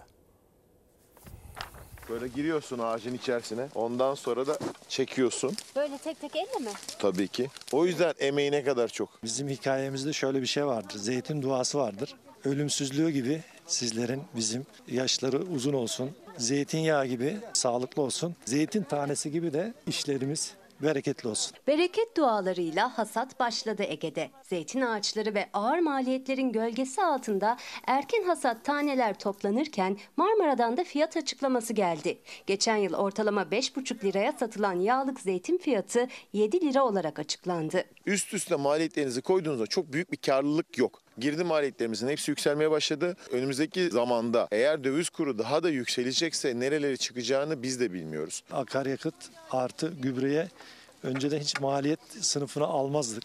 Böyle giriyorsun ağacın içerisine. Ondan sonra da çekiyorsun. Böyle tek tek elle mi? Tabii ki. O yüzden emeği ne kadar çok. Bizim hikayemizde şöyle bir şey vardır. Zeytin duası vardır. Ölümsüzlüğü gibi sizlerin bizim yaşları uzun olsun. Zeytinyağı gibi sağlıklı olsun. Zeytin tanesi gibi de işlerimiz bereketli olsun. Bereket dualarıyla hasat başladı Ege'de. Zeytin ağaçları ve ağır maliyetlerin gölgesi altında erken hasat taneler toplanırken Marmara'dan da fiyat açıklaması geldi. Geçen yıl ortalama 5,5 liraya satılan yağlık zeytin fiyatı 7 lira olarak açıklandı. Üst üste maliyetlerinizi koyduğunuzda çok büyük bir karlılık yok. Girdi maliyetlerimizin hepsi yükselmeye başladı. Önümüzdeki zamanda eğer döviz kuru daha da yükselecekse nerelere çıkacağını biz de bilmiyoruz. Akaryakıt artı gübreye önceden hiç maliyet sınıfına almazdık.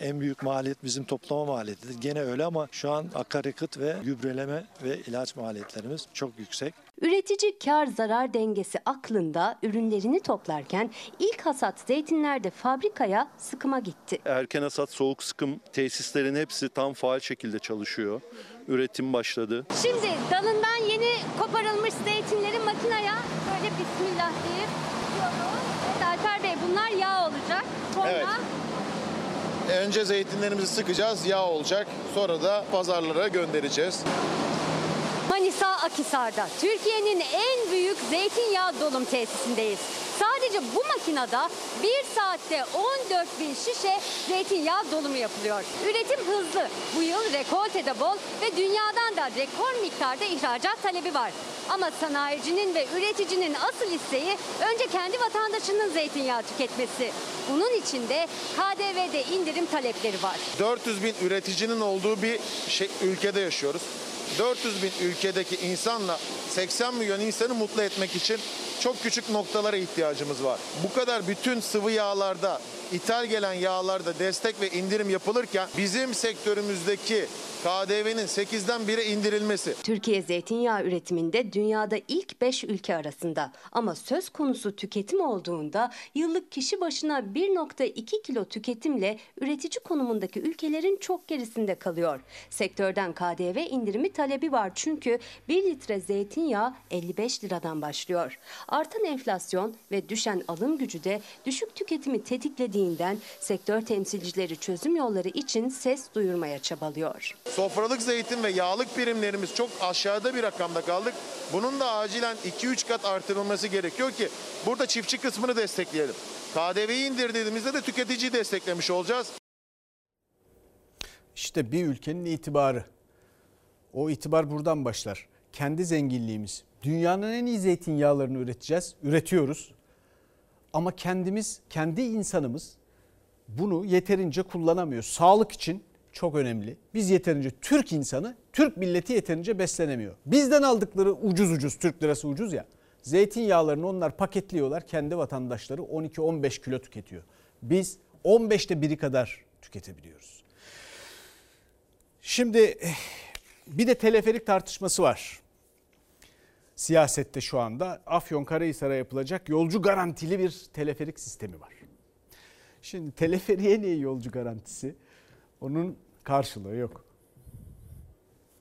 En büyük maliyet bizim toplama maliyetidir. Gene öyle ama şu an akaryakıt ve gübreleme ve ilaç maliyetlerimiz çok yüksek. Üretici kar zarar dengesi aklında ürünlerini toplarken ilk hasat zeytinlerde fabrikaya sıkıma gitti. Erken hasat soğuk sıkım tesislerin hepsi tam faal şekilde çalışıyor. Üretim başladı. Şimdi dalından yeni koparılmış zeytinleri makinaya böyle bismillah deyip Alper Bey bunlar yağ olacak. Sonra Evet. Önce zeytinlerimizi sıkacağız, yağ olacak. Sonra da pazarlara göndereceğiz. Manisa Akisar'da Türkiye'nin en büyük zeytinyağı dolum tesisindeyiz. Sadece bu makinede bir saatte 14 bin şişe zeytinyağı dolumu yapılıyor. Üretim hızlı. Bu yıl rekolte de bol ve dünyadan da rekor miktarda ihracat talebi var. Ama sanayicinin ve üreticinin asıl isteği önce kendi vatandaşının zeytinyağı tüketmesi. Bunun için de KDV'de indirim talepleri var. 400 bin üreticinin olduğu bir şey, ülkede yaşıyoruz. 400 bin ülkedeki insanla 80 milyon insanı mutlu etmek için çok küçük noktalara ihtiyacımız var. Bu kadar bütün sıvı yağlarda, ithal gelen yağlarda destek ve indirim yapılırken bizim sektörümüzdeki KDV'nin 8'den 1'e indirilmesi. Türkiye zeytinyağı üretiminde dünyada ilk 5 ülke arasında. Ama söz konusu tüketim olduğunda yıllık kişi başına 1.2 kilo tüketimle üretici konumundaki ülkelerin çok gerisinde kalıyor. Sektörden KDV indirimi talebi var çünkü 1 litre zeytinyağı 55 liradan başlıyor. Artan enflasyon ve düşen alım gücü de düşük tüketimi tetiklediğinden sektör temsilcileri çözüm yolları için ses duyurmaya çabalıyor. Sofralık zeytin ve yağlık primlerimiz çok aşağıda bir rakamda kaldık. Bunun da acilen 2-3 kat artırılması gerekiyor ki burada çiftçi kısmını destekleyelim. KDV'yi indirdiğimizde de tüketiciyi desteklemiş olacağız. İşte bir ülkenin itibarı. O itibar buradan başlar. Kendi zenginliğimiz. Dünyanın en iyi zeytinyağlarını üreteceğiz. Üretiyoruz. Ama kendimiz, kendi insanımız bunu yeterince kullanamıyor. Sağlık için çok önemli. Biz yeterince Türk insanı, Türk milleti yeterince beslenemiyor. Bizden aldıkları ucuz ucuz, Türk lirası ucuz ya. Zeytinyağlarını onlar paketliyorlar. Kendi vatandaşları 12-15 kilo tüketiyor. Biz 15'te biri kadar tüketebiliyoruz. Şimdi bir de teleferik tartışması var. Siyasette şu anda Afyonkarahisar'a yapılacak yolcu garantili bir teleferik sistemi var. Şimdi teleferiye niye yolcu garantisi? Onun karşılığı yok.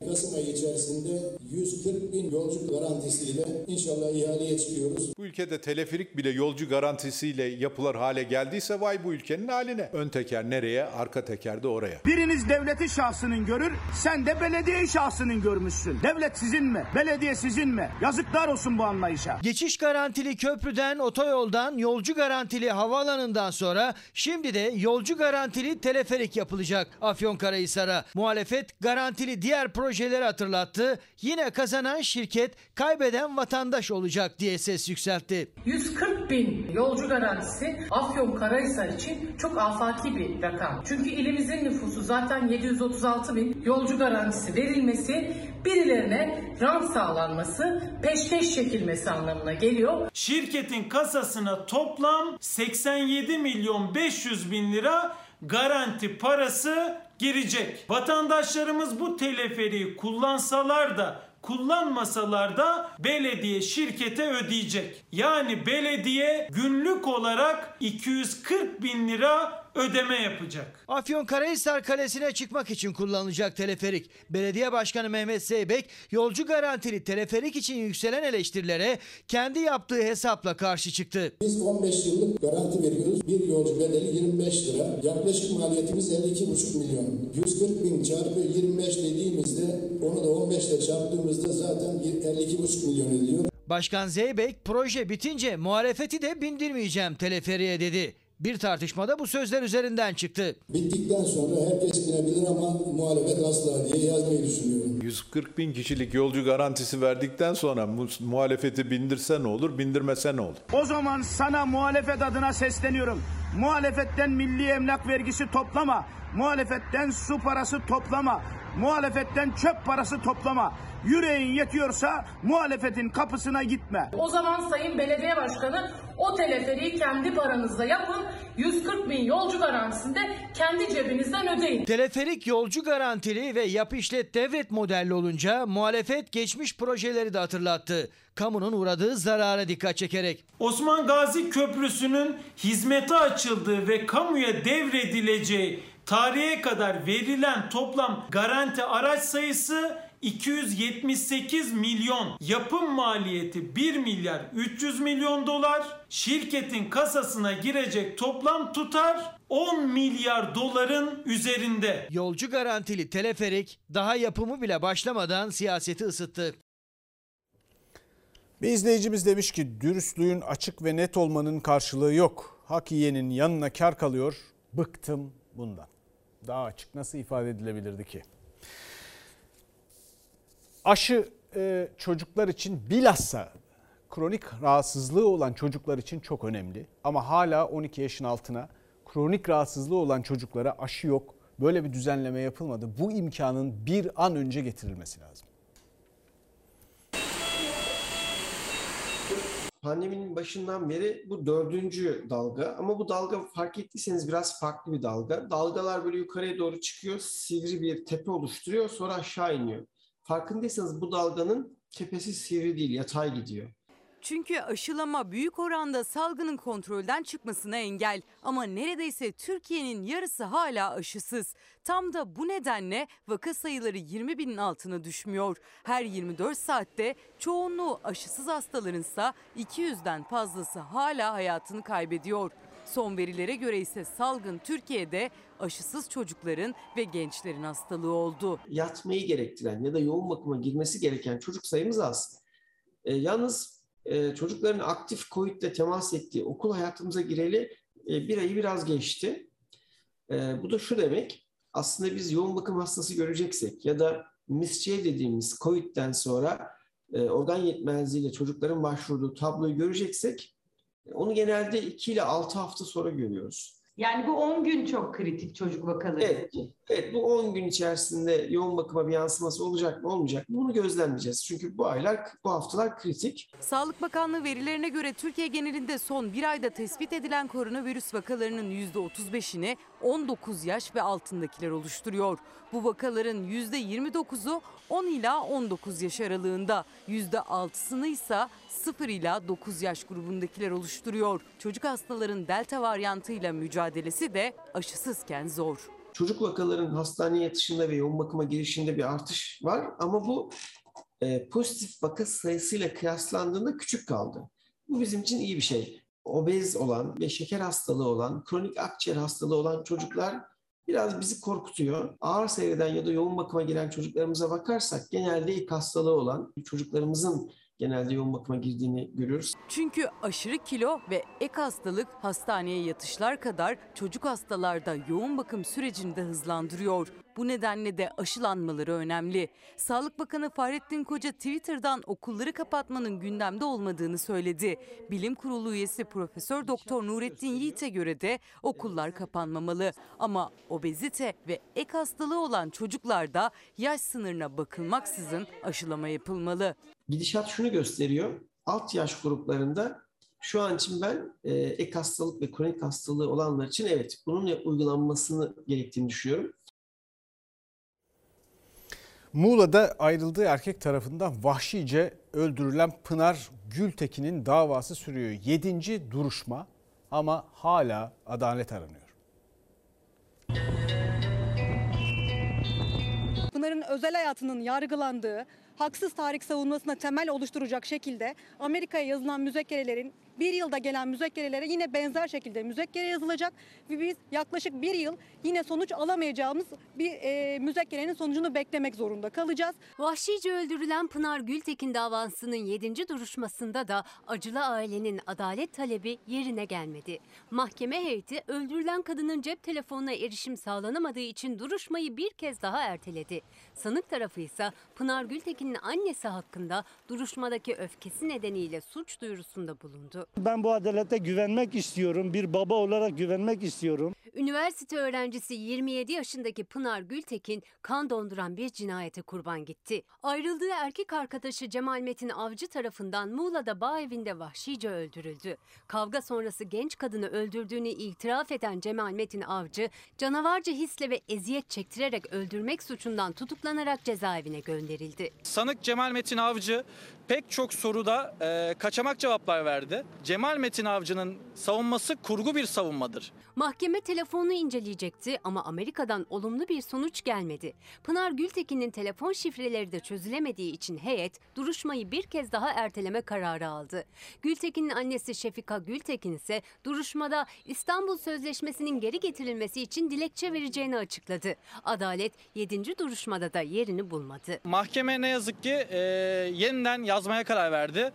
Kasım ayı içerisinde 140 bin yolcu garantisiyle inşallah ihaleye çıkıyoruz. Bu ülkede teleferik bile yolcu garantisiyle yapılar hale geldiyse vay bu ülkenin haline. Ön teker nereye, arka teker de oraya. Biriniz devleti şahsının görür, sen de belediye şahsının görmüşsün. Devlet sizin mi? Belediye sizin mi? Yazıklar olsun bu anlayışa. Geçiş garantili köprüden, otoyoldan, yolcu garantili havaalanından sonra şimdi de yolcu garantili teleferik yapılacak Afyonkarahisar'a. Muhalefet garantili diğer projeleri hatırlattı. Yine kazanan şirket, kaybeden vatandaş olacak diye ses yükseltti. 140 bin yolcu garantisi Afyon Karahisar için çok afaki bir rakam. Çünkü ilimizin nüfusu zaten 736 bin yolcu garantisi verilmesi birilerine rant sağlanması, peşkeş çekilmesi anlamına geliyor. Şirketin kasasına toplam 87 milyon 500 bin lira garanti parası girecek. Vatandaşlarımız bu teleferiği kullansalar da kullanmasalar da belediye şirkete ödeyecek. Yani belediye günlük olarak 240 bin lira ödeme yapacak. Afyonkarahisar Kalesi'ne çıkmak için kullanılacak teleferik. Belediye Başkanı Mehmet Zeybek yolcu garantili teleferik için yükselen eleştirilere kendi yaptığı hesapla karşı çıktı. Biz 15 yıllık garanti veriyoruz. Bir yolcu bedeli 25 lira. Yaklaşık maliyetimiz 52,5 milyon. 140 bin çarpı 25 dediğimizde onu da 15 ile çarptığımızda zaten 52,5 milyon ediyor. Başkan Zeybek proje bitince muhalefeti de bindirmeyeceğim teleferiye dedi. Bir tartışmada bu sözler üzerinden çıktı. Bittikten sonra herkes binebilir ama muhalefet asla diye yazmayı düşünüyorum. 140 bin kişilik yolcu garantisi verdikten sonra mu- muhalefeti bindirse ne olur, bindirmese ne olur? O zaman sana muhalefet adına sesleniyorum. Muhalefetten milli emlak vergisi toplama. Muhalefetten su parası toplama. Muhalefetten çöp parası toplama. Yüreğin yetiyorsa muhalefetin kapısına gitme. O zaman Sayın Belediye Başkanı o teleferiği kendi paranızla yapın. 140 bin yolcu garantisinde kendi cebinizden ödeyin. Teleferik yolcu garantili ve yap işlet devlet modelli olunca muhalefet geçmiş projeleri de hatırlattı. Kamunun uğradığı zarara dikkat çekerek. Osman Gazi Köprüsü'nün hizmete açıldığı ve kamuya devredileceği tarihe kadar verilen toplam garanti araç sayısı 278 milyon. Yapım maliyeti 1 milyar 300 milyon dolar. Şirketin kasasına girecek toplam tutar 10 milyar doların üzerinde. Yolcu garantili teleferik daha yapımı bile başlamadan siyaseti ısıttı. Bir izleyicimiz demiş ki dürüstlüğün açık ve net olmanın karşılığı yok. Hak yiyenin yanına kar kalıyor. Bıktım bundan. Daha açık nasıl ifade edilebilirdi ki? Aşı e, çocuklar için bilhassa kronik rahatsızlığı olan çocuklar için çok önemli. Ama hala 12 yaşın altına kronik rahatsızlığı olan çocuklara aşı yok. Böyle bir düzenleme yapılmadı. Bu imkanın bir an önce getirilmesi lazım. Pandeminin başından beri bu dördüncü dalga ama bu dalga fark ettiyseniz biraz farklı bir dalga. Dalgalar böyle yukarıya doğru çıkıyor, sivri bir tepe oluşturuyor sonra aşağı iniyor. Farkındaysanız bu dalganın tepesi sivri değil, yatay gidiyor. Çünkü aşılama büyük oranda salgının kontrolden çıkmasına engel. Ama neredeyse Türkiye'nin yarısı hala aşısız. Tam da bu nedenle vaka sayıları 20 binin altına düşmüyor. Her 24 saatte çoğunluğu aşısız hastalarınsa 200'den fazlası hala hayatını kaybediyor. Son verilere göre ise salgın Türkiye'de aşısız çocukların ve gençlerin hastalığı oldu. Yatmayı gerektiren ya da yoğun bakıma girmesi gereken çocuk sayımız az. E, yalnız e, çocukların aktif COVID ile temas ettiği okul hayatımıza gireli e, bir ayı biraz geçti. E, bu da şu demek, aslında biz yoğun bakım hastası göreceksek ya da MIS-C dediğimiz COVID'den sonra e, organ yetmezliğiyle çocukların başvurduğu tabloyu göreceksek onu genelde 2 ile 6 hafta sonra görüyoruz. Yani bu 10 gün çok kritik çocuk vakaları Evet, için. evet bu 10 gün içerisinde yoğun bakıma bir yansıması olacak mı olmayacak mı bunu gözlemleyeceğiz. Çünkü bu aylar, bu haftalar kritik. Sağlık Bakanlığı verilerine göre Türkiye genelinde son bir ayda tespit edilen koronavirüs vakalarının %35'ini 19 yaş ve altındakiler oluşturuyor. Bu vakaların %29'u 10 ila 19 yaş aralığında, %6'sını ise 0 ila 9 yaş grubundakiler oluşturuyor. Çocuk hastaların delta varyantıyla mücadelesi de aşısızken zor. Çocuk vakaların hastaneye yatışında ve yoğun bakıma girişinde bir artış var ama bu e, pozitif vaka sayısıyla kıyaslandığında küçük kaldı. Bu bizim için iyi bir şey. Obez olan ve şeker hastalığı olan, kronik akciğer hastalığı olan çocuklar biraz bizi korkutuyor. Ağır seyreden ya da yoğun bakıma giren çocuklarımıza bakarsak genelde ilk hastalığı olan çocuklarımızın genelde yoğun bakıma girdiğini görüyoruz. Çünkü aşırı kilo ve ek hastalık hastaneye yatışlar kadar çocuk hastalarda yoğun bakım sürecini de hızlandırıyor. Bu nedenle de aşılanmaları önemli. Sağlık Bakanı Fahrettin Koca Twitter'dan okulları kapatmanın gündemde olmadığını söyledi. Bilim Kurulu üyesi Profesör Doktor Nurettin Yiğit'e göre de okullar kapanmamalı. Ama obezite ve ek hastalığı olan çocuklarda yaş sınırına bakılmaksızın aşılama yapılmalı. Gidişat şunu gösteriyor. Alt yaş gruplarında şu an için ben e, ek hastalık ve kronik hastalığı olanlar için evet bunun uygulanmasını gerektiğini düşünüyorum. Muğla'da ayrıldığı erkek tarafından vahşice öldürülen Pınar Gültekin'in davası sürüyor. Yedinci duruşma ama hala adalet aranıyor. Pınar'ın özel hayatının yargılandığı, haksız tarih savunmasına temel oluşturacak şekilde Amerika'ya yazılan müzekkerelerin bir yılda gelen müzekkerelere yine benzer şekilde müzekkere yazılacak ve biz yaklaşık bir yıl yine sonuç alamayacağımız bir e, müzekkerenin sonucunu beklemek zorunda kalacağız. Vahşice öldürülen Pınar Gültekin davasının 7. duruşmasında da acılı ailenin adalet talebi yerine gelmedi. Mahkeme heyeti öldürülen kadının cep telefonuna erişim sağlanamadığı için duruşmayı bir kez daha erteledi. Sanık tarafı ise Pınar Gültekin'in annesi hakkında duruşmadaki öfkesi nedeniyle suç duyurusunda bulundu. Ben bu adalete güvenmek istiyorum. Bir baba olarak güvenmek istiyorum. Üniversite öğrencisi 27 yaşındaki Pınar Gültekin kan donduran bir cinayete kurban gitti. Ayrıldığı erkek arkadaşı Cemal Metin Avcı tarafından Muğla'da bağ evinde vahşice öldürüldü. Kavga sonrası genç kadını öldürdüğünü itiraf eden Cemal Metin Avcı, canavarca hisle ve eziyet çektirerek öldürmek suçundan tutuklanarak cezaevine gönderildi. Sanık Cemal Metin Avcı pek çok soruda e, kaçamak cevaplar verdi. Cemal Metin Avcı'nın savunması kurgu bir savunmadır. Mahkeme telefonunu inceleyecekti ama Amerika'dan olumlu bir sonuç gelmedi. Pınar Gültekin'in telefon şifreleri de çözülemediği için heyet duruşmayı bir kez daha erteleme kararı aldı. Gültekin'in annesi Şefika Gültekin ise duruşmada İstanbul Sözleşmesi'nin geri getirilmesi için dilekçe vereceğini açıkladı. Adalet 7. duruşmada da yerini bulmadı. Mahkeme ne yazık ki e, yeniden yazmaya karar verdi.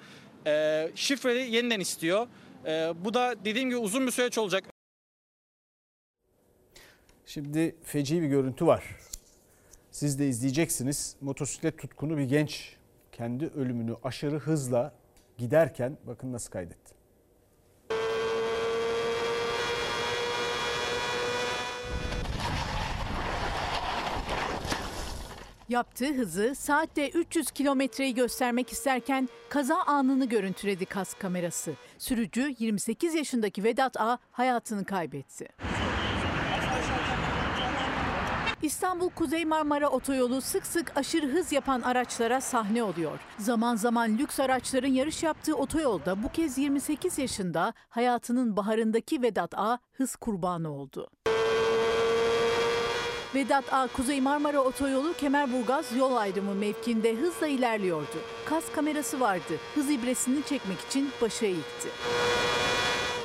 E, şifreyi yeniden istiyor. E, bu da dediğim gibi uzun bir süreç olacak. Şimdi feci bir görüntü var. Siz de izleyeceksiniz. Motosiklet tutkunu bir genç kendi ölümünü aşırı hızla giderken bakın nasıl kaydetti. Yaptığı hızı saatte 300 kilometreyi göstermek isterken kaza anını görüntüledi kas kamerası. Sürücü 28 yaşındaki Vedat A hayatını kaybetti. İstanbul Kuzey Marmara Otoyolu sık sık aşırı hız yapan araçlara sahne oluyor. Zaman zaman lüks araçların yarış yaptığı otoyolda bu kez 28 yaşında hayatının baharındaki Vedat A hız kurbanı oldu. Vedat A. Kuzey Marmara Otoyolu Kemerburgaz yol ayrımı mevkinde hızla ilerliyordu. Kas kamerası vardı. Hız ibresini çekmek için başa eğikti.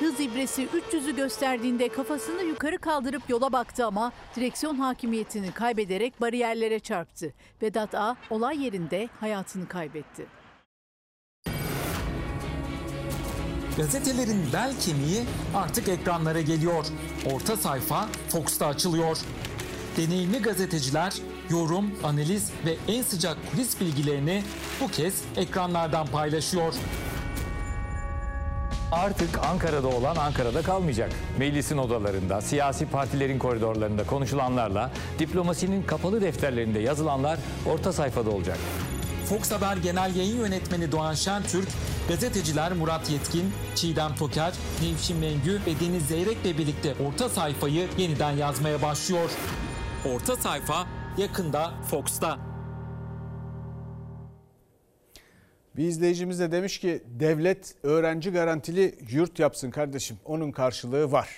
Hız ibresi 300'ü gösterdiğinde kafasını yukarı kaldırıp yola baktı ama direksiyon hakimiyetini kaybederek bariyerlere çarptı. Vedat A. olay yerinde hayatını kaybetti. Gazetelerin bel kemiği artık ekranlara geliyor. Orta sayfa Fox'ta açılıyor. Deneyimli gazeteciler yorum, analiz ve en sıcak kulis bilgilerini bu kez ekranlardan paylaşıyor. Artık Ankara'da olan Ankara'da kalmayacak. Meclisin odalarında, siyasi partilerin koridorlarında konuşulanlarla, diplomasinin kapalı defterlerinde yazılanlar orta sayfada olacak. Fox Haber Genel Yayın Yönetmeni Doğan Şentürk, gazeteciler Murat Yetkin, Çiğdem Toker, Nevşin Mengü ve Deniz Zeyrek'le birlikte orta sayfayı yeniden yazmaya başlıyor. Orta sayfa yakında Fox'ta. Bir izleyicimiz de demiş ki devlet öğrenci garantili yurt yapsın kardeşim. Onun karşılığı var.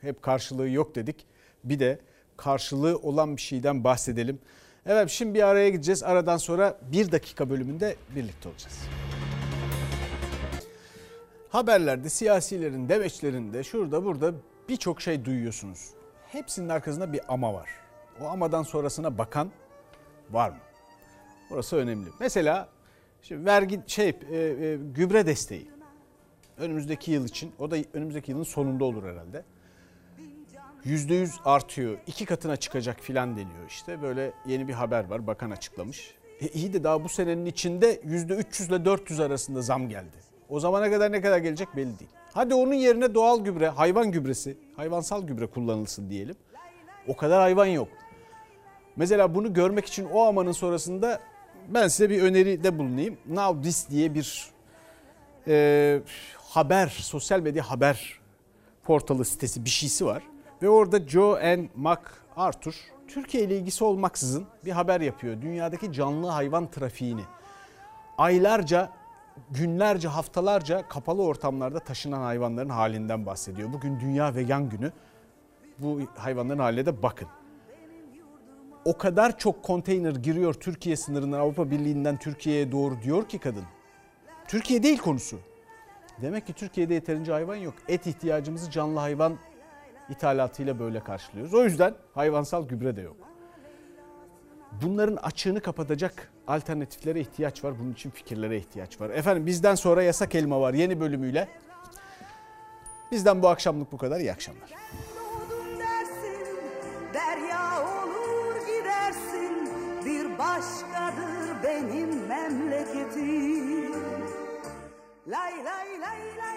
Hep karşılığı yok dedik. Bir de karşılığı olan bir şeyden bahsedelim. Evet şimdi bir araya gideceğiz. Aradan sonra bir dakika bölümünde birlikte olacağız. Haberlerde, siyasilerin, demeçlerinde, şurada burada birçok şey duyuyorsunuz. Hepsinin arkasında bir ama var. O amadan sonrasına bakan var mı? Burası önemli. Mesela Şimdi vergi şey e, e, gübre desteği önümüzdeki yıl için o da önümüzdeki yılın sonunda olur herhalde. Yüzde yüz artıyor. iki katına çıkacak filan deniyor işte. Böyle yeni bir haber var. Bakan açıklamış. E iyi de daha bu senenin içinde yüzde 300 ile 400 arasında zam geldi. O zamana kadar ne kadar gelecek belli değil. Hadi onun yerine doğal gübre, hayvan gübresi, hayvansal gübre kullanılsın diyelim. O kadar hayvan yok. Mesela bunu görmek için o amanın sonrasında ben size bir öneride bulunayım. Now This diye bir e, haber, sosyal medya haber portalı sitesi bir şeysi var. Ve orada Joe N. MacArthur Türkiye ile ilgisi olmaksızın bir haber yapıyor. Dünyadaki canlı hayvan trafiğini. Aylarca, günlerce, haftalarca kapalı ortamlarda taşınan hayvanların halinden bahsediyor. Bugün Dünya Vegan Günü. Bu hayvanların haline de bakın o kadar çok konteyner giriyor Türkiye sınırından Avrupa Birliği'nden Türkiye'ye doğru diyor ki kadın. Türkiye değil konusu. Demek ki Türkiye'de yeterince hayvan yok. Et ihtiyacımızı canlı hayvan ithalatıyla böyle karşılıyoruz. O yüzden hayvansal gübre de yok. Bunların açığını kapatacak alternatiflere ihtiyaç var. Bunun için fikirlere ihtiyaç var. Efendim bizden sonra yasak elma var yeni bölümüyle. Bizden bu akşamlık bu kadar. İyi akşamlar. Başkadır benim memleketim. Lay lay lay lay.